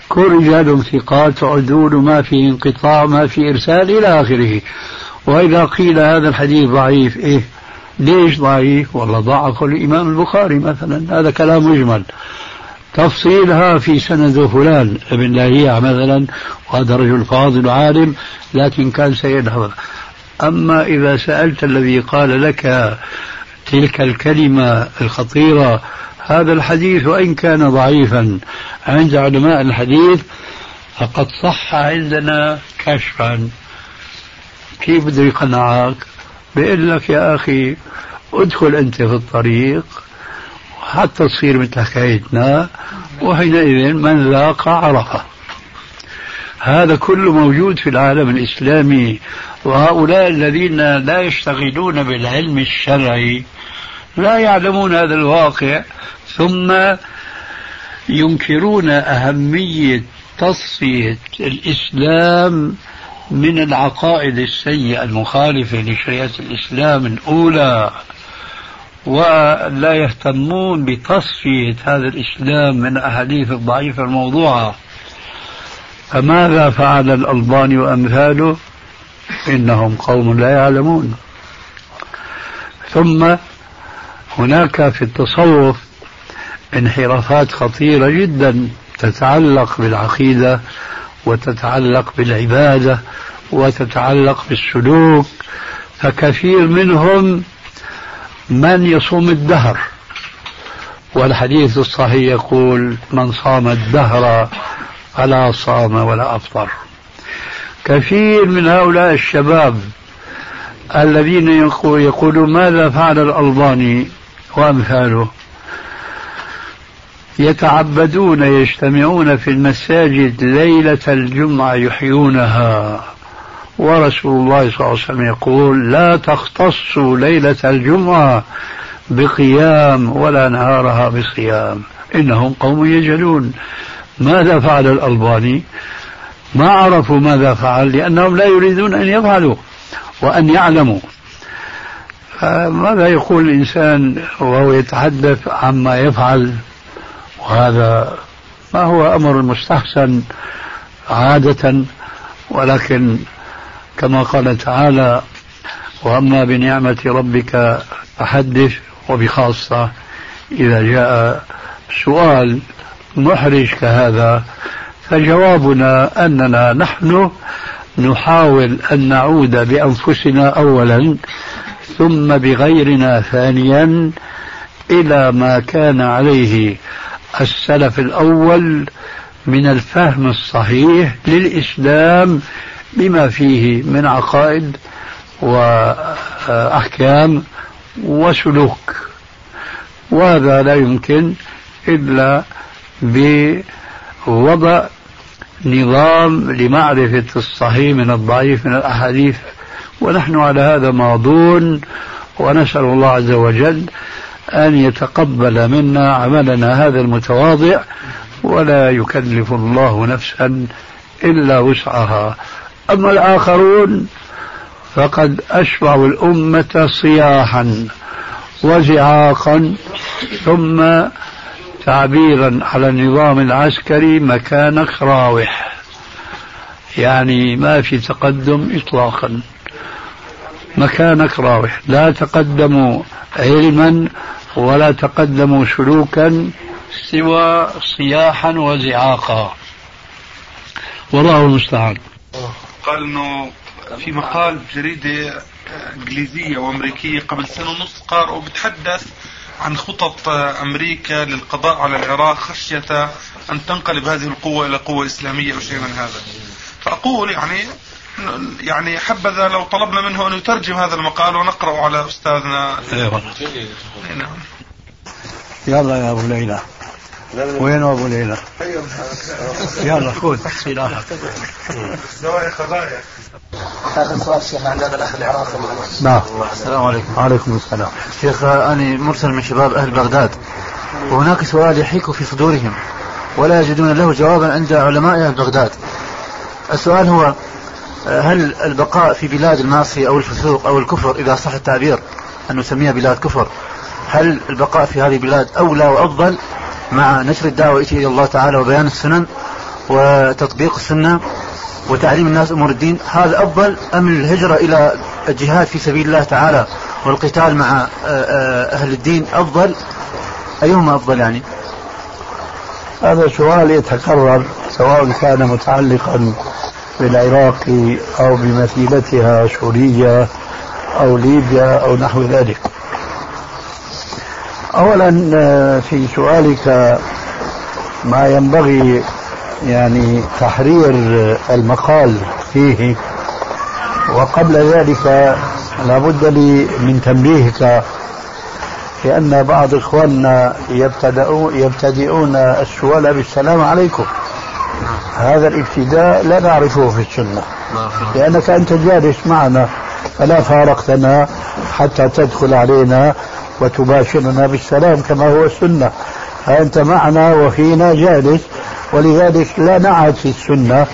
كل رجال ثقات عدول ما في انقطاع ما في إرسال إلى آخره. وإذا قيل هذا الحديث ضعيف إيه؟ ليش ضعيف؟ والله ضعف الإمام البخاري مثلا. هذا كلام مجمل. تفصيلها في سند فلان ابن لاهيع مثلا وهذا رجل فاضل عالم لكن كان سيد أما إذا سألت الذي قال لك تلك الكلمة الخطيرة هذا الحديث وإن كان ضعيفا. عند علماء الحديث فقد صح عندنا كشفا. كيف بده يقنعك؟ بيقول لك يا أخي ادخل أنت في الطريق حتى تصير مثل حكايتنا وحينئذ من ذاق عرفة. هذا كله موجود في العالم الإسلامي. وهؤلاء الذين لا يشتغلون بالعلم الشرعي لا يعلمون هذا الواقع ثم ينكرون أهمية تصفية الإسلام من العقائد السيئة المخالفة لشريعة الإسلام الأولى. ولا يهتمون بتصفية هذا الإسلام من الأحاديث الضعيفة الموضوعة. فماذا فعل الألباني وأمثاله؟ إنهم قوم لا يعلمون. ثم هناك في التصوف انحرافات خطيرة جدا تتعلق بالعقيدة وتتعلق بالعبادة وتتعلق بالسلوك فكثير منهم من يصوم الدهر. والحديث الصحيح يقول من صام الدهر فلا صام ولا أفطر. كثير من هؤلاء الشباب الذين يقولون ماذا فعل الألباني وأمثاله؟ يتعبدون يجتمعون في المساجد ليلة الجمعة يحيونها. ورسول الله صلى الله عليه وسلم يقول لا تختصوا ليلة الجمعة بقيام ولا نهارها بصيام. إنهم قوم يجهلون. ماذا فعل الألباني؟ ما عرفوا ماذا فعل لأنهم لا يريدون أن يفعلوا وأن يعلموا. ماذا يقول الإنسان وهو يتحدث عما يفعل؟ وهذا ما هو أمر مستحسن عادة ولكن كما قال تعالى وأما بنعمة ربك فحدث وبخاصة إذا جاء سؤال محرج كهذا فجوابنا أننا نحن نحاول أن نعود بأنفسنا أولا ثم بغيرنا ثانيا إلى ما كان عليه السلف الأول من الفهم الصحيح للإسلام بما فيه من عقائد وأحكام وسلوك. وهذا لا يمكن إلا بوضع نظام لمعرفة الصحيح من الضعيف من الأحاديث. ونحن على هذا ماضون ونسأل الله عز وجل أن يتقبل منا عملنا هذا المتواضع ولا يكلف الله نفسا إلا وسعها. أما الآخرون فقد أشبعوا الأمة صياحا وزعاقا ثم تعبيرا على النظام العسكري مكانك راوح يعني ما في تقدم إطلاقا. مكانك راوح لا تقدموا علما ولا تقدموا سلوكا سوى صياحا وزعاقا. والله المستعان. قال إنه في مقال بجريده إنجليزية وأمريكية قبل سنة ونص قارئ وبتحدث عن خطط أمريكا للقضاء على العراق خشية أن تنقلب هذه القوة إلى قوة إسلامية أو شيء من هذا. فأقول يعني يعني حبذا لو طلبنا منه أن يترجم هذا المقال ونقراه على أستاذنا. أيوه. نعم. يلا يا أبو ليلى. وين أبو ليلى؟ يلا خذ. سلاحك. زوايا قضايا. اخر سؤال شيخ عند هذا الاخ العراقي نعم. السلام عليكم. وعليكم السلام. شيخ أنا مرسل من شباب أهل بغداد. وهناك سؤال يحيك في صدورهم ولا يجدون له جوابا عند علماء أهل بغداد. السؤال هو هل البقاء في بلاد المعصية أو الفسوق أو الكفر إذا صح التعبير أن نسميها بلاد كفر هل البقاء في هذه البلاد أولى وأفضل؟ مع نشر الدعوة إلى الله تعالى وبيان السنن وتطبيق السنة وتعليم الناس أمور الدين. هذا أفضل أم الهجرة إلى الجهاد في سبيل الله تعالى والقتال مع أهل الدين؟ أفضل؟ أيهما أفضل يعني؟ هذا سؤال يتكرر سواء كان متعلقا بالعراق أو بمثيلتها سوريا أو ليبيا أو نحو ذلك. أولا آه، في سؤالك ما ينبغي يعني تحرير المقال فيه وقبل ذلك لابد لي من تنبيهك لأن بعض إخواننا يبتدئون, يبتدئون السؤال بالسلام عليكم. هذا الابتداء لا نعرفه في السنة لأنك أنت جالس معنا فلا فارقتنا حتى تدخل علينا. وتباشرنا بالسلام كما هو السنة. فأنت معنا وفينا جالس. ولذلك لا نعهد في السنة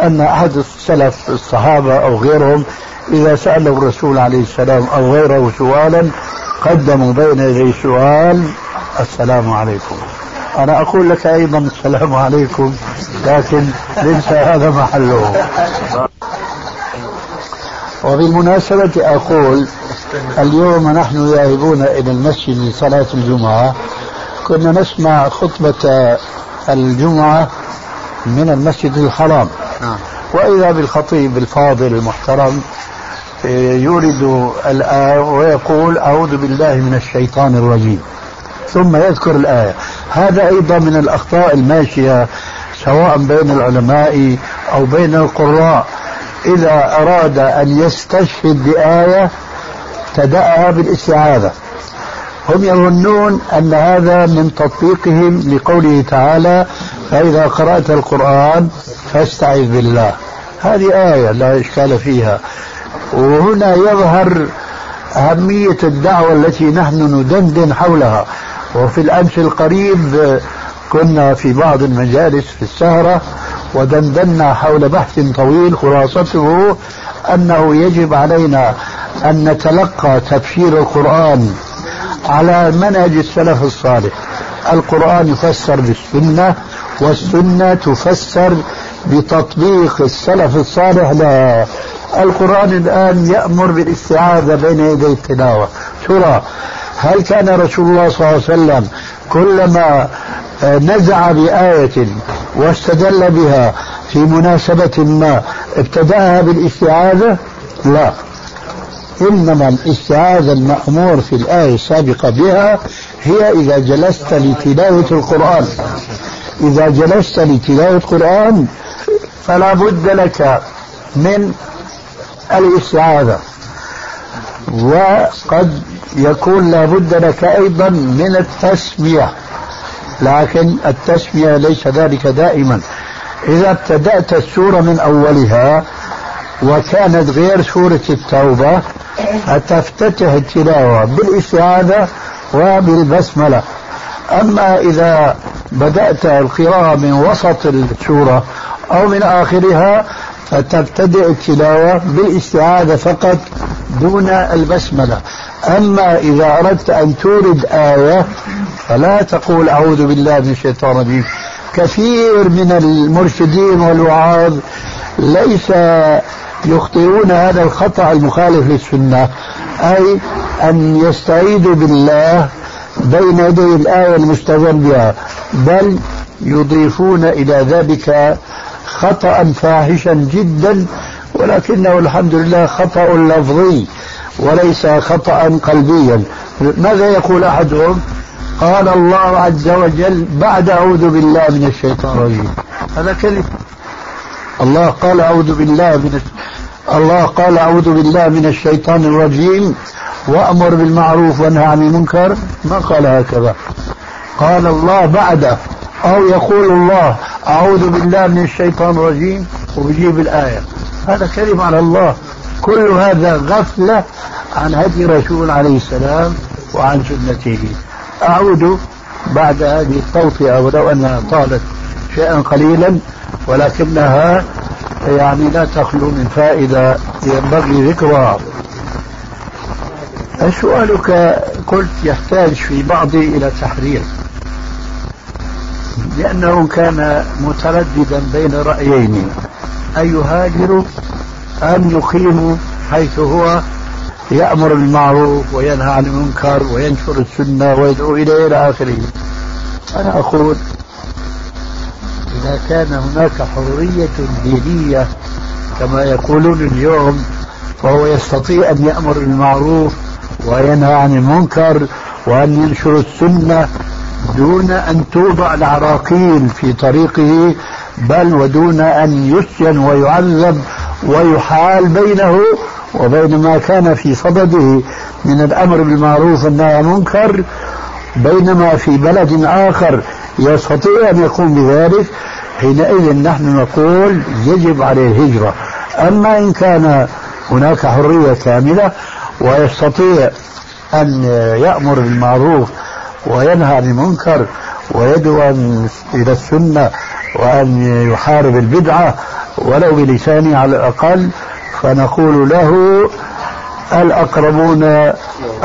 أن أحد السلف الصحابة أو غيرهم إذا سأله الرسول عليه السلام أو غيره سؤالا قدموا بين يدي سؤال السلام عليكم. أنا أقول لك أيضا السلام عليكم لكن ليس هذا محله. وبالمناسبة أقول اليوم نحن ذاهبون إلى المسجد لصلاة الجمعة. كنا نسمع خطبة الجمعة من المسجد الحرام. نعم. وإذا بالخطيب الفاضل المحترم يورد الآية ويقول أعوذ بالله من الشيطان الرجيم. ثم يذكر الآية. هذا أيضا من الأخطاء الماشية سواء بين العلماء أو بين القراء. إذا أراد أن يستشهد بآية ابتدأها بالاستعاذة. هم يظنون أن هذا من تطبيقهم لقوله تعالى فإذا قرأت القرآن فاستعذ بالله. هذه آية لا إشكال فيها. وهنا يظهر أهمية الدعوة التي نحن ندندن حولها. وفي الأمس القريب كنا في بعض المجالس في السهرة ودندنا حول بحث طويل خلاصته أنه يجب علينا أن نتلقى تفسير القرآن على منهج السلف الصالح. القرآن يفسر بالسنة والسنة تفسر بتطبيق السلف الصالح. لها القرآن الآن يأمر بالاستعاذة بين يدي التلاوة. ترى هل كان رسول الله صلى الله عليه وسلم كلما آه، نزع بآية واستدل بها في مناسبة ما ابتدأها بالاستعاذة؟ لا. إنما الاستعاذة المأمور في الآية السابقة بها هي إذا جلست لتلاوة القرآن. إذا جلست لتلاوة القرآن فلا بد لك من الاستعاذة وقد يكون لابد لك أيضا من التسمية. لكن التسمية ليس ذلك دائما. إذا ابتدأت السورة من أولها وكانت غير سورة التوبة فتفتتح التلاوة بالاستعاذة وبالبسملة. أما إذا بدأت القراءة من وسط السورة أو من آخرها فتبتدئ التلاوة بالاستعاذة فقط دون البسملة. أما إذا أردت أن تورد آية فلا تقول أعوذ بالله من الشيطان الرجيم. كثير من المرشدين والوعاظ ليس يخطئون هذا الخطأ المخالف للسنة أي أن يستعيذوا بالله بين يدي الآية المستغل بها بل يضيفون إلى ذلك خطأ فاحشا جدا ولكنه الحمد لله خطأ لفظي وليس خطأ قلبيا. ماذا يقول أحدهم؟ قال الله عز وجل بعد أعوذ بالله من الشيطان الرجيم. هذا كذب الله قال أعوذ بالله من الله قال أعوذ بالله من الشيطان الرجيم وأمر بالمعروف وانهى عن المنكر ما قال هكذا. قال الله بعد أو يقول الله أعوذ بالله من الشيطان الرجيم وبيجيب الآية. هذا كلمة على الله. كل هذا غفلة عن هدي رسول عليه السلام وعن سنته. أعود بعد هذه التوطئة ولو أنها طالت شيئا قليلا ولكنها يعني لا تخلو من فائدة ينبغي ذكرها. سؤالك قلت يحتاج في بعضه إلى تحرير لأنه كان مترددا بين رأيين. أن يهاجر أم يقيم حيث هو يأمر بالمعروف وينهى عن المنكر وينشر السنة ويدعو إليه إلى آخره؟ أنا أقول إذا كان هناك حرية دينية كما يقولون اليوم فهو يستطيع أن يأمر بالمعروف وينهى عن المنكر وأن ينشر السنة دون أن توضع العراقيل في طريقه بل ودون أن يسجن ويعذب ويحال بينه وبين ما كان في صدده من الأمر بالمعروف والنهي عن المنكر بينما في بلد آخر يستطيع أن يقوم بذلك حينئذ نحن نقول يجب عليه الهجرة. أما إن كان هناك حرية كاملة ويستطيع أن يأمر بالمعروف وينهى عن المنكر ويدعو إلى السنة وأن يحارب البدعة ولو بلسانه على الأقل فنقول له الأقربون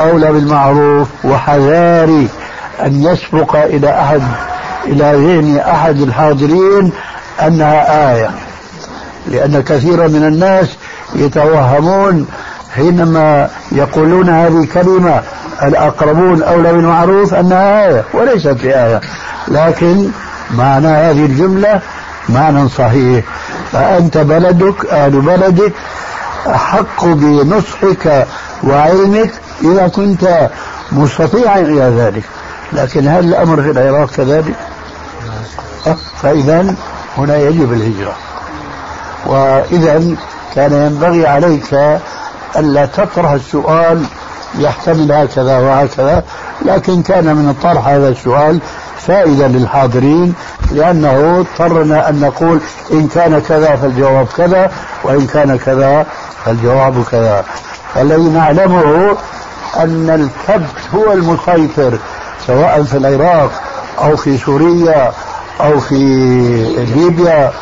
أولى بالمعروف وحذاري أن يسبق إلى أحد إلى ذهن أحد الحاضرين أنها آية. لأن كثيرا من الناس يتوهمون حينما يقولون هذه كلمة الأقربون أولى بالمعروف أنها آية وليست بآية. لكن معنى هذه الجملة معنى صحيح. فأنت بلدك أهل بلدك أحق بنصحك وعلمك إذا كنت مستطيعا إلى ذلك. لكن هل الأمر في العراق كذلك؟ فإذا هنا يجب الهجرة. وإذا كان ينبغي عليك ألا تطرح السؤال يحتمل هكذا وهكذا لكن كان من طرح هذا السؤال فائدة للحاضرين لأنه اضطرنا أن نقول إن كان كذا فالجواب كذا وإن كان كذا فالجواب كذا. الذي نعلمه أن الكبت هو المسيطر. سواء في العراق أو في سوريا أو في ليبيا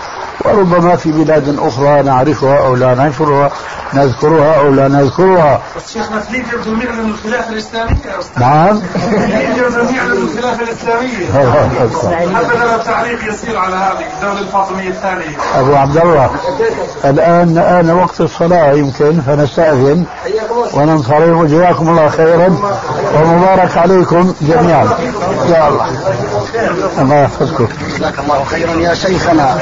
وربما في بلاد أخرى نعرفها أو لا نعرفها نذكرها أو لا نذكرها. شيخنا في ليبيا بدهم يعلنوا الخلافة الإسلامية نعم. ليبيا بدهم يعلنوا الخلافة الإسلامية. حتى لو تعليق يسير على هذه الدولة الفاطمية الثانية؟ أبو عبد الله الآن آن وقت الصلاة يمكن فنستأذن وننصرف. وجزاكم الله خيرا ومبارك عليكم جميعا. يا الله. الله يحفظكم. جزاك الله خيرا يا شيخنا.